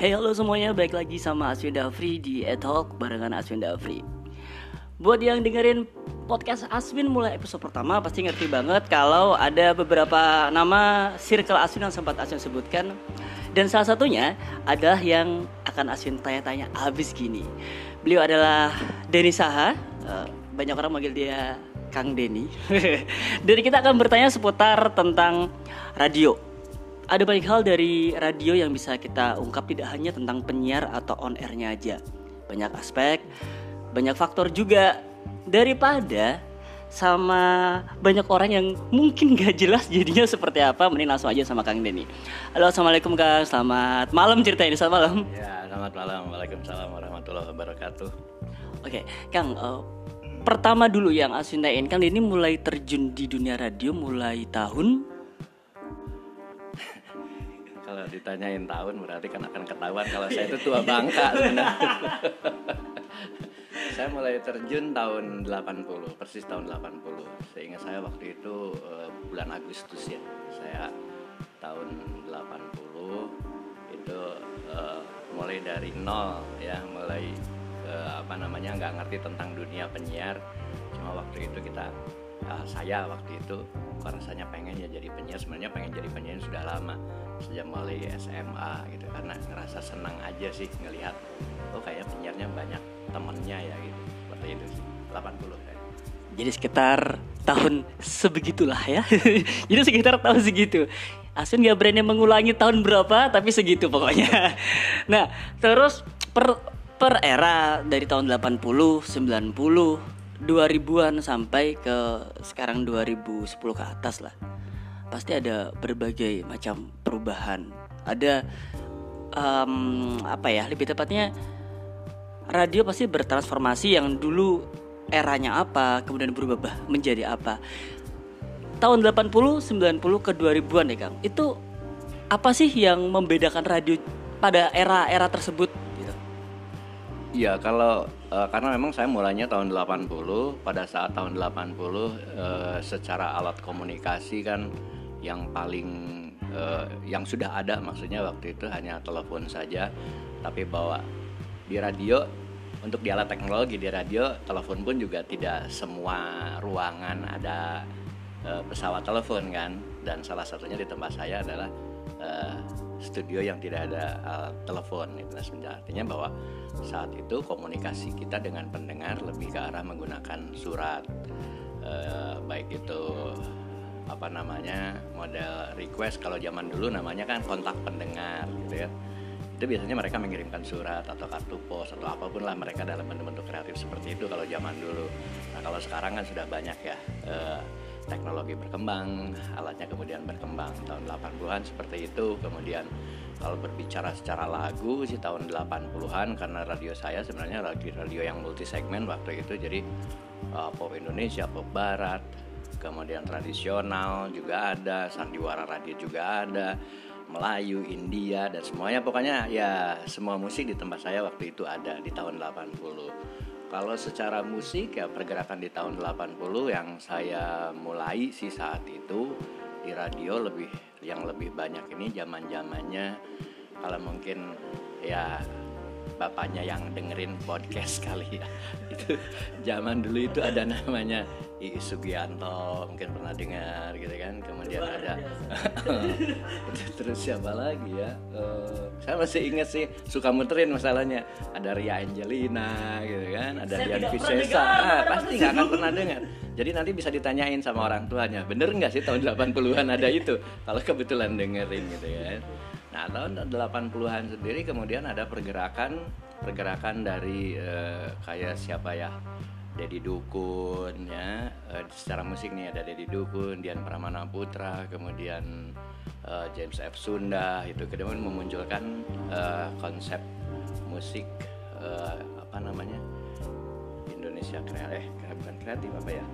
Hey halo semuanya, balik lagi sama Aswin Dafri di Etalk barengan Aswin Dafri. Buat yang dengerin podcast Aswin mulai episode pertama pasti ngerti banget kalau ada beberapa nama circle Aswin yang sempat Aswin sebutkan. Dan salah satunya adalah yang akan Aswin tanya-tanya habis gini. Beliau adalah Denny Saha, eh, banyak orang manggil dia Kang Denny. Dari kita akan bertanya seputar tentang radio ada banyak hal dari radio yang bisa kita ungkap tidak hanya tentang penyiar atau on airnya aja. Banyak aspek, banyak faktor juga. Daripada sama banyak orang yang mungkin gak jelas jadinya seperti apa mending langsung aja sama Kang Denny. Halo Assalamualaikum Kang. Selamat malam cerita ini Selamat malam. Ya selamat malam. Waalaikumsalam warahmatullahi wabarakatuh. Oke Kang uh, Pertama dulu yang asintain Kang Denny mulai terjun di dunia radio mulai tahun kalau ditanyain tahun berarti kan akan ketahuan kalau saya itu tua bangka sebenarnya. saya mulai terjun tahun 80, persis tahun 80. Seingat saya waktu itu uh, bulan Agustus ya. Saya tahun 80 itu uh, mulai dari nol ya, mulai uh, apa namanya nggak ngerti tentang dunia penyiar. Cuma waktu itu kita uh, saya waktu itu kok rasanya pengen ya jadi penyiar sebenarnya pengen jadi penyiar sudah lama sejak mulai SMA gitu karena ngerasa senang aja sih ngelihat oh kayak penyiarnya banyak temennya ya gitu seperti itu sih 80 ya. jadi sekitar tahun sebegitulah ya. Jadi sekitar tahun segitu. Asun gak berani mengulangi tahun berapa tapi segitu pokoknya. Nah terus per per era dari tahun 80 90 2000-an sampai ke sekarang 2010 ke atas lah. Pasti ada berbagai macam perubahan. Ada um, apa ya? Lebih tepatnya radio pasti bertransformasi yang dulu eranya apa, kemudian berubah menjadi apa. Tahun 80, 90 ke 2000-an ya, Kang. Itu apa sih yang membedakan radio pada era-era tersebut Iya, kalau uh, karena memang saya mulainya tahun 80, pada saat tahun 80 uh, eh, secara alat komunikasi kan yang paling uh, yang sudah ada maksudnya waktu itu hanya telepon saja, tapi bawa di radio untuk di alat teknologi di radio telepon pun juga tidak semua ruangan ada uh, pesawat telepon kan. Dan salah satunya di tempat saya adalah uh, studio yang tidak ada uh, telepon itu artinya bahwa saat itu komunikasi kita dengan pendengar lebih ke arah menggunakan surat uh, baik itu apa namanya model request. Kalau zaman dulu namanya kan kontak pendengar gitu ya. Itu biasanya mereka mengirimkan surat atau kartu pos atau apa pun lah mereka dalam bentuk-bentuk kreatif seperti itu kalau zaman dulu. Nah kalau sekarang kan sudah banyak ya uh, teknologi berkembang, alatnya kemudian berkembang tahun 80-an seperti itu. Kemudian kalau berbicara secara lagu sih tahun 80-an karena radio saya sebenarnya radio radio yang multi segmen waktu itu jadi uh, pop Indonesia, pop barat, kemudian tradisional juga ada, sandiwara radio juga ada. Melayu, India dan semuanya pokoknya ya semua musik di tempat saya waktu itu ada di tahun 80 kalau secara musik ya pergerakan di tahun 80 yang saya mulai sih saat itu di radio lebih yang lebih banyak ini zaman-zamannya. Kalau mungkin ya bapaknya yang dengerin podcast kali ya. Itu zaman dulu itu ada namanya Iis Sugianto mungkin pernah dengar gitu kan. Kemudian ada terus siapa lagi ya? Uh, saya masih ingat sih suka muterin masalahnya. Ada Ria Angelina gitu kan ada Dian Piscesa ah, pasti nggak akan pernah dengar. Jadi nanti bisa ditanyain sama orang tuanya bener nggak sih tahun 80-an ada itu? Kalau kebetulan dengerin gitu kan nah tahun 80-an sendiri kemudian ada pergerakan pergerakan dari uh, kayak siapa ya Dedi Dukun ya. Uh, secara musik nih ada Dedi Dukun, Dian Pramana Putra, kemudian uh, James F. Sunda itu kemudian memunculkan uh, konsep musik uh, apa namanya Indonesia kreatif eh bukan kreatif apa ya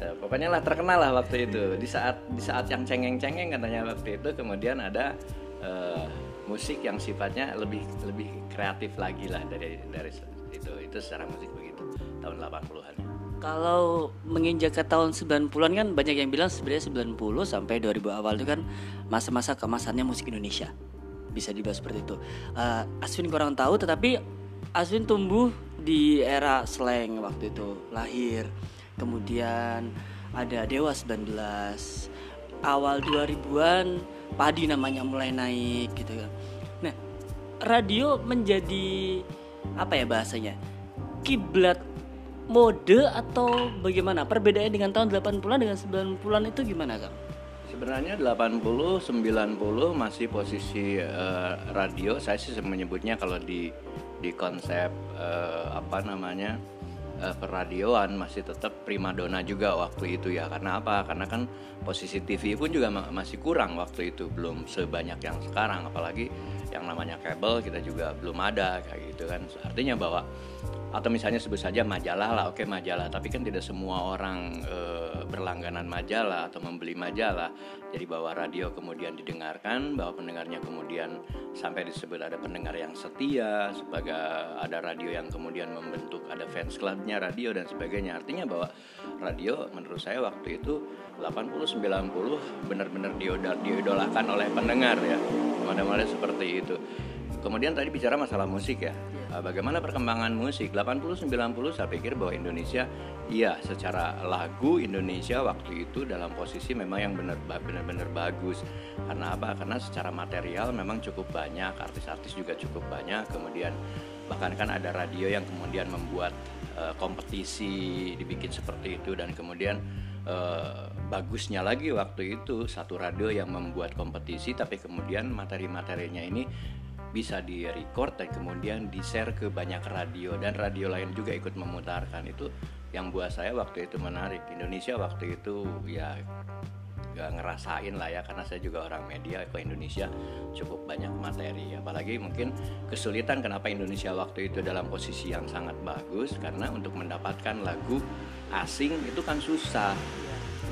uh, pokoknya lah terkenal lah waktu itu di saat di saat yang cengeng-cengeng katanya waktu itu kemudian ada uh, musik yang sifatnya lebih lebih kreatif lagi lah dari dari itu itu secara musik begitu tahun 80-an. Kalau menginjak ke tahun 90-an kan banyak yang bilang sebenarnya 90 sampai 2000 awal itu kan masa-masa kemasannya musik Indonesia. bisa dibahas seperti itu uh, Aswin kurang tahu tetapi Aswin tumbuh di era slang waktu itu lahir kemudian ada Dewa 19 awal 2000-an padi namanya mulai naik gitu. Nah radio menjadi apa ya bahasanya kiblat mode atau bagaimana? Perbedaannya dengan tahun 80-an dengan 90-an itu gimana Kang? Sebenarnya 80 90 masih posisi uh, radio. Saya sih menyebutnya kalau di di konsep uh, apa namanya uh, perradioan masih tetap primadona juga waktu itu ya. Karena apa? Karena kan posisi TV pun juga ma masih kurang waktu itu. Belum sebanyak yang sekarang. Apalagi yang namanya kabel kita juga belum ada kayak gitu kan. Artinya bahwa atau misalnya sebut saja majalah lah oke majalah. Tapi kan tidak semua orang e, berlangganan majalah atau membeli majalah. Jadi bahwa radio kemudian didengarkan bahwa pendengarnya kemudian sampai disebut ada pendengar yang setia sebagai ada radio yang kemudian membentuk ada fans clubnya radio dan sebagainya. Artinya bahwa radio menurut saya waktu itu 80 90 benar-benar diidolakan oleh pendengar ya. Model-model seperti itu kemudian tadi bicara masalah musik ya. Eh, bagaimana perkembangan musik? 80 90 saya pikir bahwa Indonesia iya secara lagu Indonesia waktu itu dalam posisi memang yang benar benar bagus. Karena apa? Karena secara material memang cukup banyak artis-artis juga cukup banyak. Kemudian bahkan kan ada radio yang kemudian membuat uh, kompetisi dibikin seperti itu. Dan kemudian uh, bagusnya lagi waktu itu satu radio yang membuat kompetisi tapi kemudian materi-materinya ini bisa di record dan kemudian di share ke banyak radio dan radio lain juga ikut memutarkan. Itu yang buat saya waktu itu menarik. Indonesia waktu itu ya gak ngerasain lah ya karena saya juga orang media. Ke Indonesia cukup banyak materi. Apalagi mungkin kesulitan kenapa Indonesia waktu itu dalam posisi yang sangat bagus. Karena untuk mendapatkan lagu asing itu kan susah.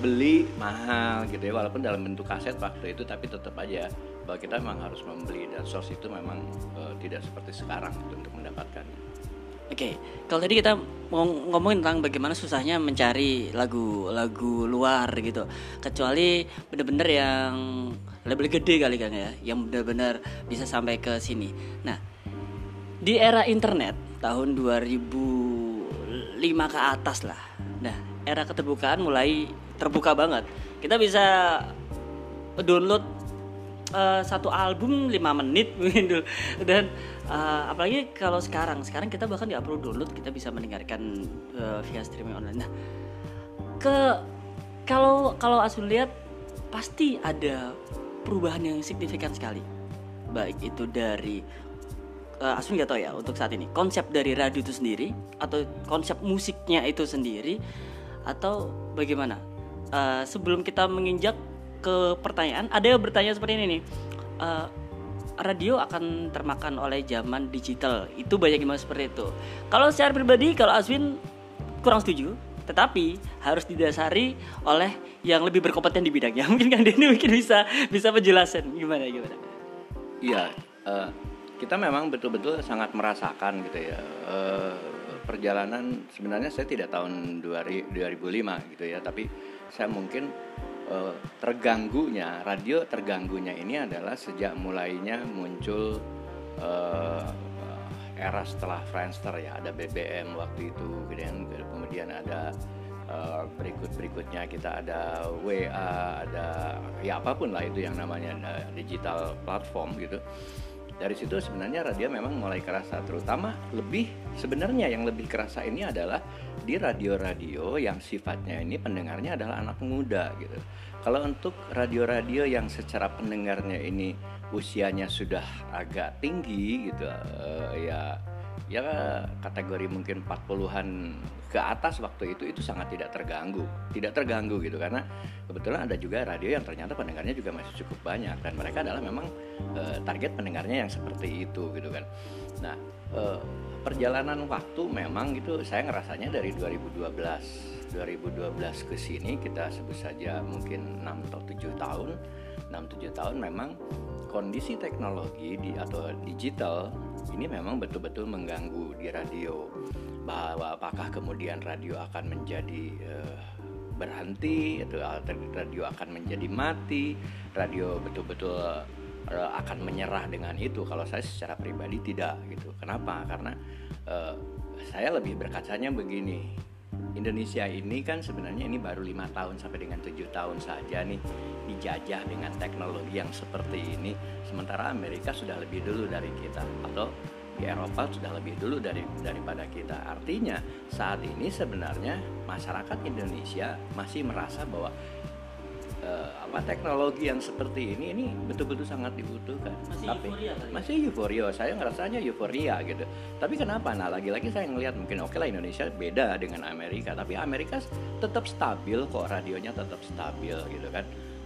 Beli mahal gitu ya. Walaupun dalam bentuk kaset waktu itu tapi tetap aja bahwa kita memang harus membeli dan source itu memang uh, tidak seperti sekarang gitu, untuk mendapatkannya. Oke, okay. kalau tadi kita ngom ngomongin tentang bagaimana susahnya mencari lagu-lagu luar gitu, kecuali bener-bener yang label gede kali kan ya, yang bener-bener bisa sampai ke sini. Nah, di era internet tahun 2005 ke atas lah, nah era keterbukaan mulai terbuka banget. Kita bisa download uh, satu album 5 menit gitu. Dan uh, apalagi kalau sekarang sekarang kita bahkan di upload download kita bisa mendengarkan uh, via streaming online. Nah ke kalau kalau Asun lihat pasti ada perubahan yang signifikan sekali. Baik itu dari uh, Asun nggak tahu ya untuk saat ini konsep dari radio itu sendiri atau konsep musiknya itu sendiri atau bagaimana? Uh, sebelum kita menginjak ke pertanyaan ada yang bertanya seperti ini nih. Uh, radio akan termakan oleh zaman digital. Itu banyak yang seperti itu. Kalau secara pribadi kalau Aswin kurang setuju tetapi harus didasari oleh yang lebih berkompeten di bidangnya. Mungkin kan Denny mungkin bisa bisa menjelaskan gimana gimana? Iya uh, kita memang betul-betul sangat merasakan gitu ya. Uh, perjalanan sebenarnya saya tidak tahun 2005 gitu ya. Tapi saya mungkin uh, terganggunya radio terganggunya ini adalah sejak mulainya muncul uh, era setelah Friendster ya ada BBM waktu itu kemudian kemudian ada uh, berikut berikutnya kita ada WA ada ya apa pun lah itu yang namanya digital platform gitu. Dari situ sebenarnya radio memang mulai kerasa terutama lebih sebenarnya yang lebih kerasa ini adalah di radio-radio yang sifatnya ini pendengarnya adalah anak muda gitu. Kalau untuk radio-radio yang secara pendengarnya ini usianya sudah agak tinggi gitu uh, ya ya kategori mungkin 40-an ke atas waktu itu itu sangat tidak terganggu tidak terganggu gitu karena kebetulan ada juga radio yang ternyata pendengarnya juga masih cukup banyak dan mereka adalah memang uh, target pendengarnya yang seperti itu gitu kan nah uh, perjalanan waktu memang gitu saya ngerasanya dari 2012 2012 ke sini kita sebut saja mungkin 6 atau 7 tahun. 6 7 tahun memang kondisi teknologi di atau digital ini memang betul-betul mengganggu di radio. Bahwa apakah kemudian radio akan menjadi uh, berhenti atau radio akan menjadi mati radio betul-betul akan menyerah dengan itu. Kalau saya secara pribadi tidak gitu. Kenapa? Karena uh, saya lebih berkacanya begini. Indonesia ini kan sebenarnya ini baru lima tahun sampai dengan tujuh tahun saja nih dijajah dengan teknologi yang seperti ini sementara Amerika sudah lebih dulu dari kita atau di Eropa sudah lebih dulu dari daripada kita. Artinya saat ini sebenarnya masyarakat Indonesia masih merasa bahwa uh, apa teknologi yang seperti ini ini betul-betul sangat dibutuhkan. Masih Tapi euforia kali ya? masih euforia. Saya ngerasanya euforia gitu. Tapi kenapa? Nah lagi-lagi saya ngelihat mungkin oke lah Indonesia beda dengan Amerika. Tapi Amerika tetap stabil kok radionya tetap stabil gitu kan.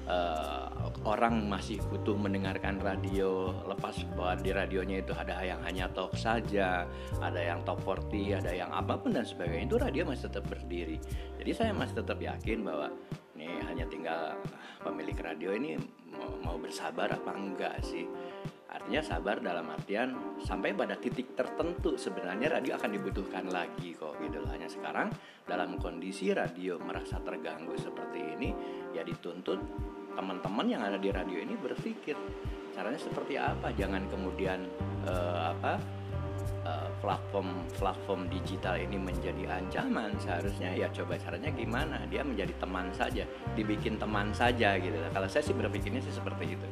Uh, orang masih butuh mendengarkan radio lepas bahwa di radionya itu ada yang hanya talk saja ada yang top 40 ada yang apa pun dan sebagainya itu radio masih tetap berdiri jadi saya masih tetap yakin bahwa ini hanya tinggal pemilik radio ini mau, bersabar apa enggak sih? Artinya sabar dalam artian sampai pada titik tertentu sebenarnya radio akan dibutuhkan lagi kok gitu loh. Hanya sekarang dalam kondisi radio merasa terganggu seperti ini ya dituntut teman-teman yang ada di radio ini berpikir caranya seperti apa? Jangan kemudian uh, apa platform platform digital ini menjadi ancaman seharusnya ya coba caranya gimana dia menjadi teman saja dibikin teman saja gitu kalau saya sih berpikirnya sih seperti itu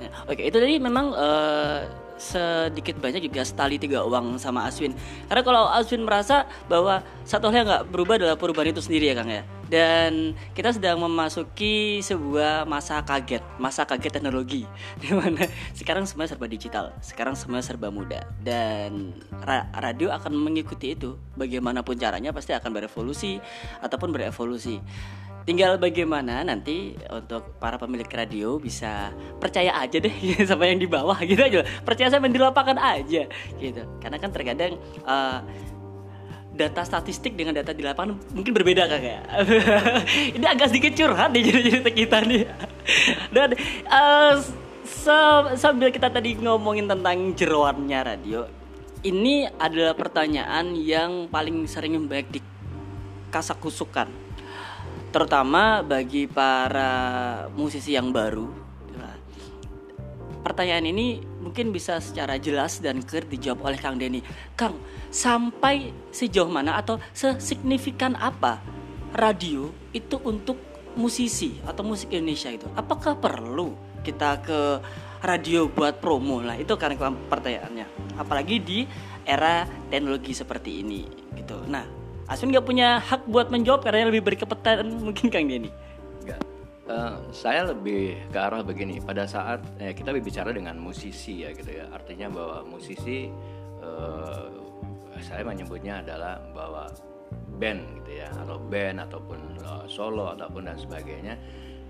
Ya, Oke, itu tadi memang eh, sedikit banyak juga setali tiga uang sama Aswin. Karena kalau Aswin merasa bahwa satu hal yang nggak berubah adalah perubahan itu sendiri ya Kang ya. Dan kita sedang memasuki sebuah masa kaget, masa kaget teknologi, di mana sekarang semuanya serba digital, sekarang semuanya serba muda, dan ra- radio akan mengikuti itu. Bagaimanapun caranya pasti akan berevolusi ataupun berevolusi. Tinggal bagaimana nanti untuk para pemilik radio bisa percaya aja deh sama yang di bawah gitu aja. Percaya sama yang di lapangan aja gitu. Karena kan terkadang eh, data statistik dengan data di lapangan mungkin berbeda kan ya. Ini agak sedikit curhat nih jadi cerita kita nih. Dan se- sambil kita tadi ngomongin tentang jeroannya radio, ini adalah pertanyaan yang paling sering banyak dikasakusukan terutama bagi para musisi yang baru. Nah, Pertanyaan ini mungkin bisa secara jelas dan clear dijawab oleh Kang Denny. Kang, sampai sejauh mana atau sesignifikan apa radio itu untuk musisi atau musik Indonesia itu? Apakah perlu kita ke radio buat promo? Nah, itu kan pertanyaannya. Apalagi di era teknologi seperti ini gitu. Nah, Aswin nggak punya hak buat menjawab karena lebih berkepetan mungkin Kang Denny. Eh, saya lebih ke arah begini. Pada saat eh, kita berbicara dengan musisi ya gitu ya. Artinya bahwa musisi eh, saya menyebutnya adalah bahwa band gitu ya atau band ataupun eh, solo ataupun dan sebagainya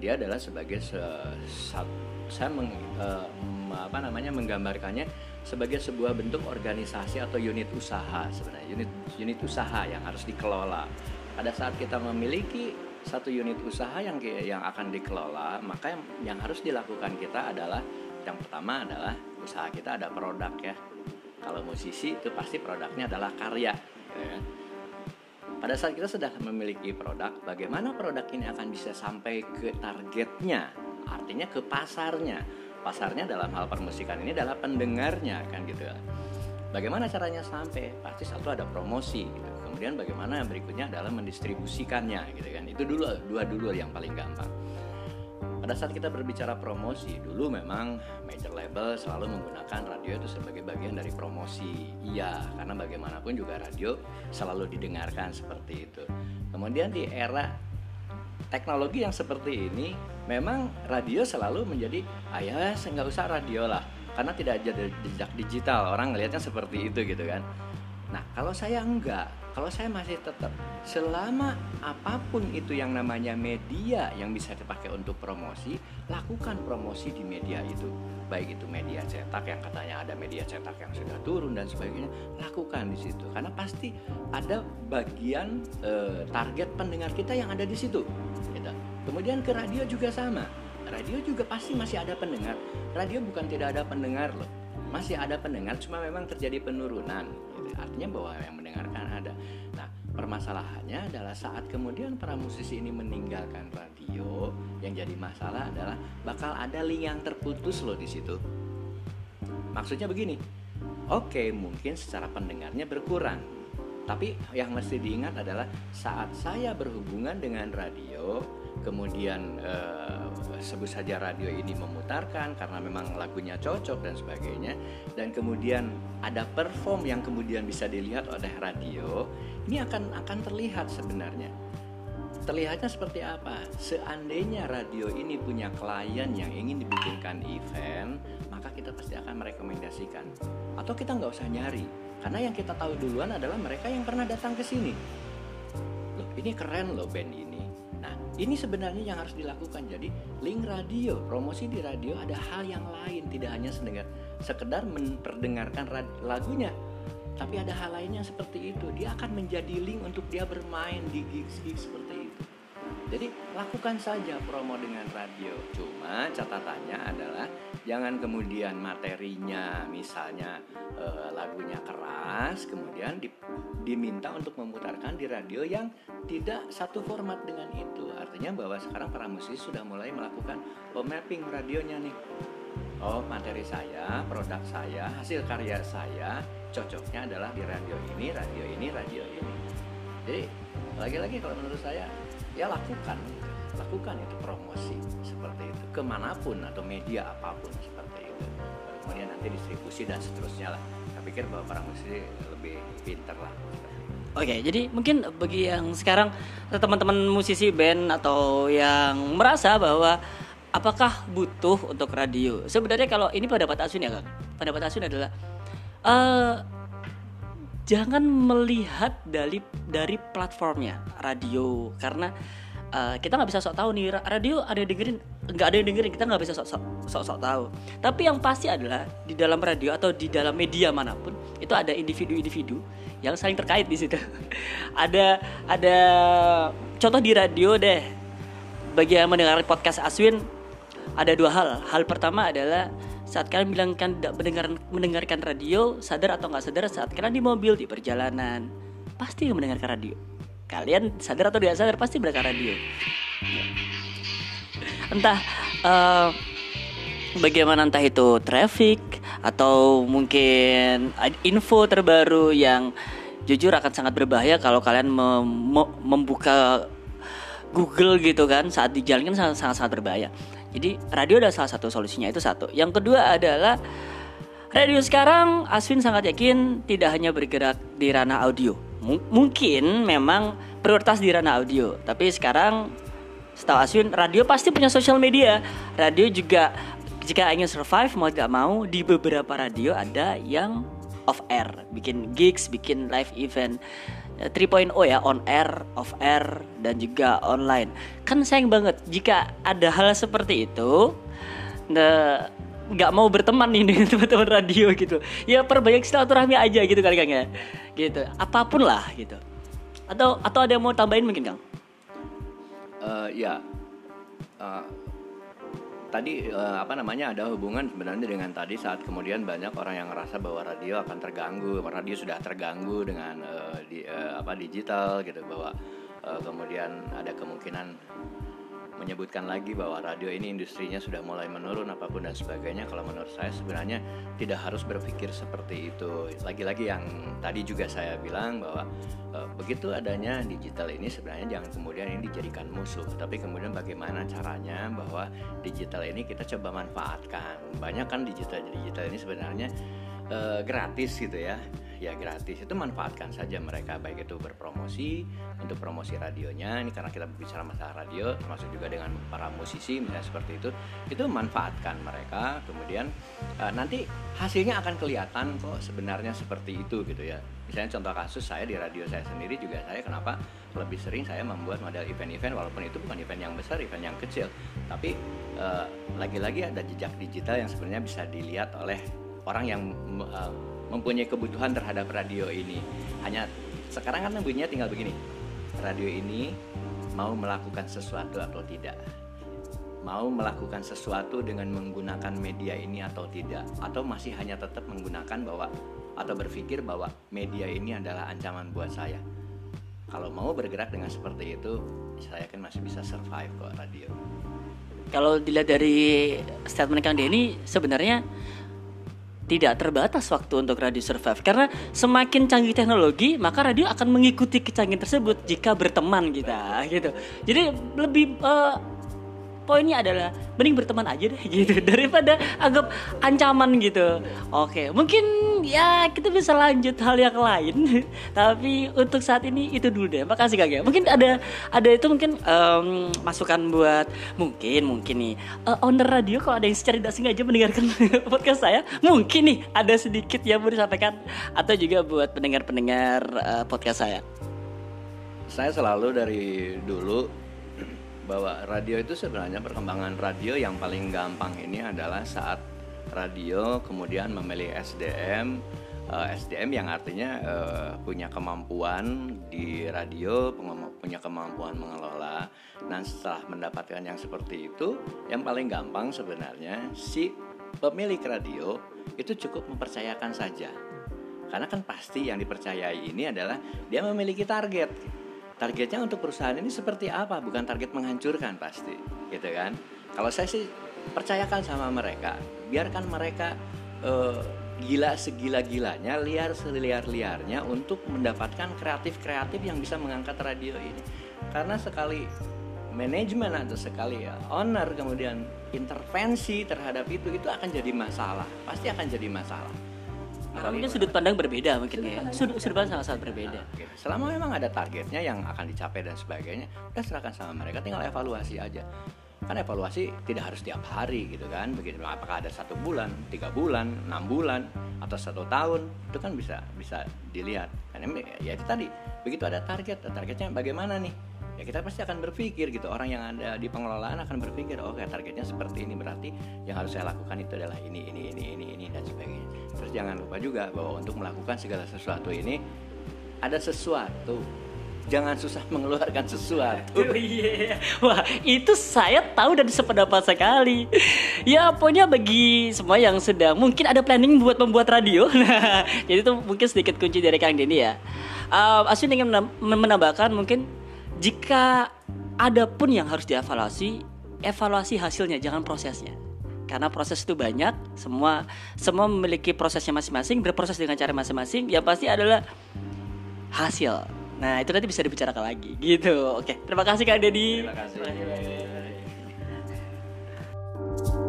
dia adalah sebagai se, sat- saya meng, m- apa namanya menggambarkannya sebagai sebuah bentuk organisasi atau unit usaha sebenarnya unit unit usaha yang harus dikelola pada saat kita memiliki satu unit usaha yang yang akan dikelola maka yang, yang harus dilakukan kita adalah yang pertama adalah usaha kita ada produk ya. Kalau musisi itu pasti produknya adalah karya ya kan? pada saat kita sudah memiliki produk bagaimana produk ini akan bisa sampai ke targetnya? Artinya ke pasarnya. Pasarnya dalam hal permusikan ini adalah pendengarnya kan gitu bagaimana caranya sampai? Pasti satu ada promosi gitu. Kemudian bagaimana berikutnya adalah mendistribusikannya gitu kan. Itu dulu dua dulu yang paling gampang. Pada saat kita berbicara promosi dulu memang major label selalu menggunakan radio itu sebagai bagian dari promosi. Iya karena bagaimanapun juga radio selalu didengarkan seperti itu. Kemudian di era teknologi yang seperti ini memang radio selalu menjadi ayah nggak usah radio lah. Karena tidak ada jejak digital orang ngelihatnya seperti itu gitu kan. Nah kalau saya enggak kalau saya masih tetap selama apa pun itu yang namanya media yang bisa dipakai untuk promosi lakukan promosi di media itu. Baik itu media cetak yang katanya ada media cetak yang sudah turun dan sebagainya lakukan di situ. Karena pasti ada bagian eh, target pendengar kita yang ada di situ gitu. kemudian ke radio juga sama. Radio juga pasti masih ada pendengar. Radio bukan tidak ada pendengar loh. Masih ada pendengar cuma memang terjadi penurunan. Artinya bahwa yang mendengarkan ada. Nah permasalahannya adalah saat kemudian para musisi ini meninggalkan radio yang jadi masalah adalah bakal ada link yang terputus loh di situ. Maksudnya begini oke mungkin secara pendengarnya berkurang tapi yang mesti diingat adalah saat saya berhubungan dengan radio kemudian eh, sebut saja radio ini memutarkan karena memang lagunya cocok dan sebagainya. Dan kemudian ada perform yang kemudian bisa dilihat oleh radio ini akan akan terlihat sebenarnya. Terlihatnya seperti apa? Seandainya radio ini punya klien yang ingin dibikinkan event maka kita pasti akan merekomendasikan. Atau kita nggak usah nyari karena yang kita tahu duluan adalah mereka yang pernah datang ke sini. Loh ini keren loh band ini ini sebenarnya yang harus dilakukan. Jadi link radio, promosi di radio ada hal yang lain, tidak hanya sedengar, sekedar memperdengarkan lagunya, tapi ada hal lain yang seperti itu. Dia akan menjadi link untuk dia bermain di gigs-gigs seperti. Jadi lakukan saja promo dengan radio. Cuma catatannya adalah jangan kemudian materinya misalnya e, lagunya keras kemudian di, diminta untuk memutarkan di radio yang tidak satu format dengan itu. Artinya bahwa sekarang para musisi sudah mulai melakukan oh, mapping radionya nih. Oh, materi saya, produk saya, hasil karya saya cocoknya adalah di radio ini, radio ini, radio ini. Jadi lagi-lagi kalau menurut saya ya lakukan lakukan itu promosi seperti itu ke mana pun atau media apa pun seperti itu kemudian nanti distribusi dan seterusnya lah saya pikir bahwa para musisi lebih pinter lah Oke, jadi mungkin bagi yang sekarang teman-teman musisi band atau yang merasa bahwa apakah butuh untuk radio? Sebenarnya kalau ini pendapat Asun ya, Kang. Pendapat Asun adalah uh, jangan melihat dari dari platformnya radio. Karena uh, kita nggak bisa sok tahu nih radio ada yang dengerin nggak ada yang dengerin kita nggak bisa sok sok sok sok tahu. Tapi yang pasti adalah di dalam radio atau di dalam media mana pun itu ada individu-individu yang saling terkait di situ. Ada ada contoh di radio deh. Bagi yang mendengar podcast Aswin ada dua hal. Hal pertama adalah saat kalian bilang kan tidak mendengarkan mendengarkan radio, sadar atau nggak sadar saat kalian di mobil di perjalanan, pasti mendengarkan radio. Kalian sadar atau tidak sadar pasti mendengarkan radio. Entah uh, bagaimana entah itu traffic atau mungkin info terbaru yang jujur akan sangat berbahaya kalau kalian mem membuka Google gitu kan saat di jalan kan sangat sangat, sangat berbahaya. Jadi radio adalah salah satu solusinya itu satu. Yang kedua adalah radio sekarang Aswin sangat yakin tidak hanya bergerak di ranah audio. M mungkin memang prioritas di ranah audio, tapi sekarang setahu Aswin radio pasti punya sosial media. Radio juga jika ingin survive mau tidak mau di beberapa radio ada yang off air, bikin gigs, bikin live event. 3.0 ya on air, off air dan juga online. Kan sayang banget jika ada hal seperti itu nggak mau berteman nih dengan teman-teman radio gitu. Ya perbanyak silaturahmi aja gitu kali Kang ya. Gitu. Apa pun lah gitu. Atau atau ada yang mau tambahin mungkin Kang? Uh, ya. Uh, tadi uh, apa namanya ada hubungan sebenarnya dengan tadi saat kemudian banyak orang yang ngerasa bahwa radio akan terganggu, radio sudah terganggu dengan uh, di, uh, apa digital gitu bahwa uh, kemudian ada kemungkinan menyebutkan lagi bahwa radio ini industrinya sudah mulai menurun apa pun dan sebagainya. Kalau menurut saya sebenarnya tidak harus berpikir seperti itu. Lagi-lagi yang tadi juga saya bilang bahwa e, begitu adanya digital ini sebenarnya jangan kemudian ini dijadikan musuh tapi kemudian bagaimana caranya bahwa digital ini kita coba manfaatkan. Banyak kan digital digital ini sebenarnya e, gratis gitu ya. Ya gratis. Itu manfaatkan saja mereka baik itu berpromosi untuk promosi radionya. Ini karena kita berbicara masalah radio termasuk juga dengan para musisi misalnya seperti itu. Itu manfaatkan mereka. Kemudian uh, nanti hasilnya akan kelihatan kok sebenarnya seperti itu gitu ya. Misalnya contoh kasus saya di radio saya sendiri juga saya kenapa lebih sering saya membuat model event-event walaupun itu bukan event yang besar event yang kecil. Tapi uh, lagi-lagi ada jejak digital yang sebenarnya bisa dilihat oleh orang yang uh, mempunyai kebutuhan terhadap radio ini. Hanya sekarang kan bunyinya tinggal begini. Radio ini mau melakukan sesuatu atau tidak. Mau melakukan sesuatu dengan menggunakan media ini atau tidak atau masih hanya tetap menggunakan bahwa atau berpikir bahwa media ini adalah ancaman buat saya. kalau mau bergerak dengan seperti itu saya yakin masih bisa survive kok radio kalau dilihat dari statement Kang Denny sebenarnya tidak terbatas waktu untuk radio survive. Karena semakin canggih teknologi maka radio akan mengikuti kecanggihan tersebut jika berteman kita gitu. Jadi lebih uh, poinnya adalah mending berteman aja deh gitu. Daripada anggap ancaman gitu. Oke mungkin ya kita bisa lanjut hal yang lain. Tapi untuk saat ini itu dulu deh. Makasih kak ya mungkin ada ada itu mungkin um, masukan buat mungkin mungkin nih. Uh, owner radio kalau ada yang secara tidak sengaja mendengarkan podcast saya mungkin nih ada sedikit yang mau disampaikan atau juga buat pendengar-pendengar uh, podcast saya. Saya selalu dari dulu bahwa radio itu sebenarnya perkembangan radio yang paling gampang ini adalah saat radio kemudian memilih SDM eh, SDM yang artinya uh, punya kemampuan di radio punya kemampuan mengelola. Dan setelah mendapatkan yang seperti itu yang paling gampang sebenarnya si pemilik radio itu cukup mempercayakan saja. Karena kan pasti yang dipercayai ini adalah dia memiliki target targetnya untuk perusahaan ini seperti apa? Bukan target menghancurkan pasti gitu kan? Kalau saya sih percayakan sama mereka. Biarkan mereka uh, gila segila-gilanya liar seliar-liarnya untuk mendapatkan kreatif-kreatif yang bisa mengangkat radio ini. Karena sekali manajemen atau sekali ya, owner kemudian intervensi terhadap itu itu akan jadi masalah. Pasti akan jadi masalah karena mungkin sudut pandang berbeda mungkin ya. Sudut, sudut pandang sangat-sangat berbeda. Nah, Selama memang ada targetnya yang akan dicapai dan sebagainya, udah serahkan sama mereka, tinggal evaluasi aja. Kan evaluasi tidak harus tiap hari gitu kan. Begitu apakah ada satu bulan, tiga bulan, enam bulan, atau satu tahun, itu kan bisa bisa dilihat. Karena ya itu tadi, begitu ada target, targetnya bagaimana nih? Ya kita pasti akan berpikir gitu orang yang ada di pengelolaan akan berpikir oh kayak targetnya seperti ini berarti yang harus saya lakukan itu adalah ini ini ini ini ini dan sebagainya terus jangan lupa juga bahwa untuk melakukan segala sesuatu ini ada sesuatu jangan susah mengeluarkan sesuatu. Iya, wah itu saya tahu dan sependapat sekali. Ya pokoknya bagi semua yang sedang mungkin ada planning buat membuat radio, nah jadi itu mungkin sedikit kunci dari Kang Denny ya. Uh, Asun ingin menambahkan mungkin jika ada pun yang harus dievaluasi, evaluasi hasilnya jangan prosesnya. Karena proses itu banyak, semua semua memiliki prosesnya masing-masing, berproses dengan cara masing-masing, yang pasti adalah hasil. Nah, itu nanti bisa dibicarakan lagi gitu. Oke, terima kasih Kak Deddy. Terima kasih. Terima kasih. Terima kasih.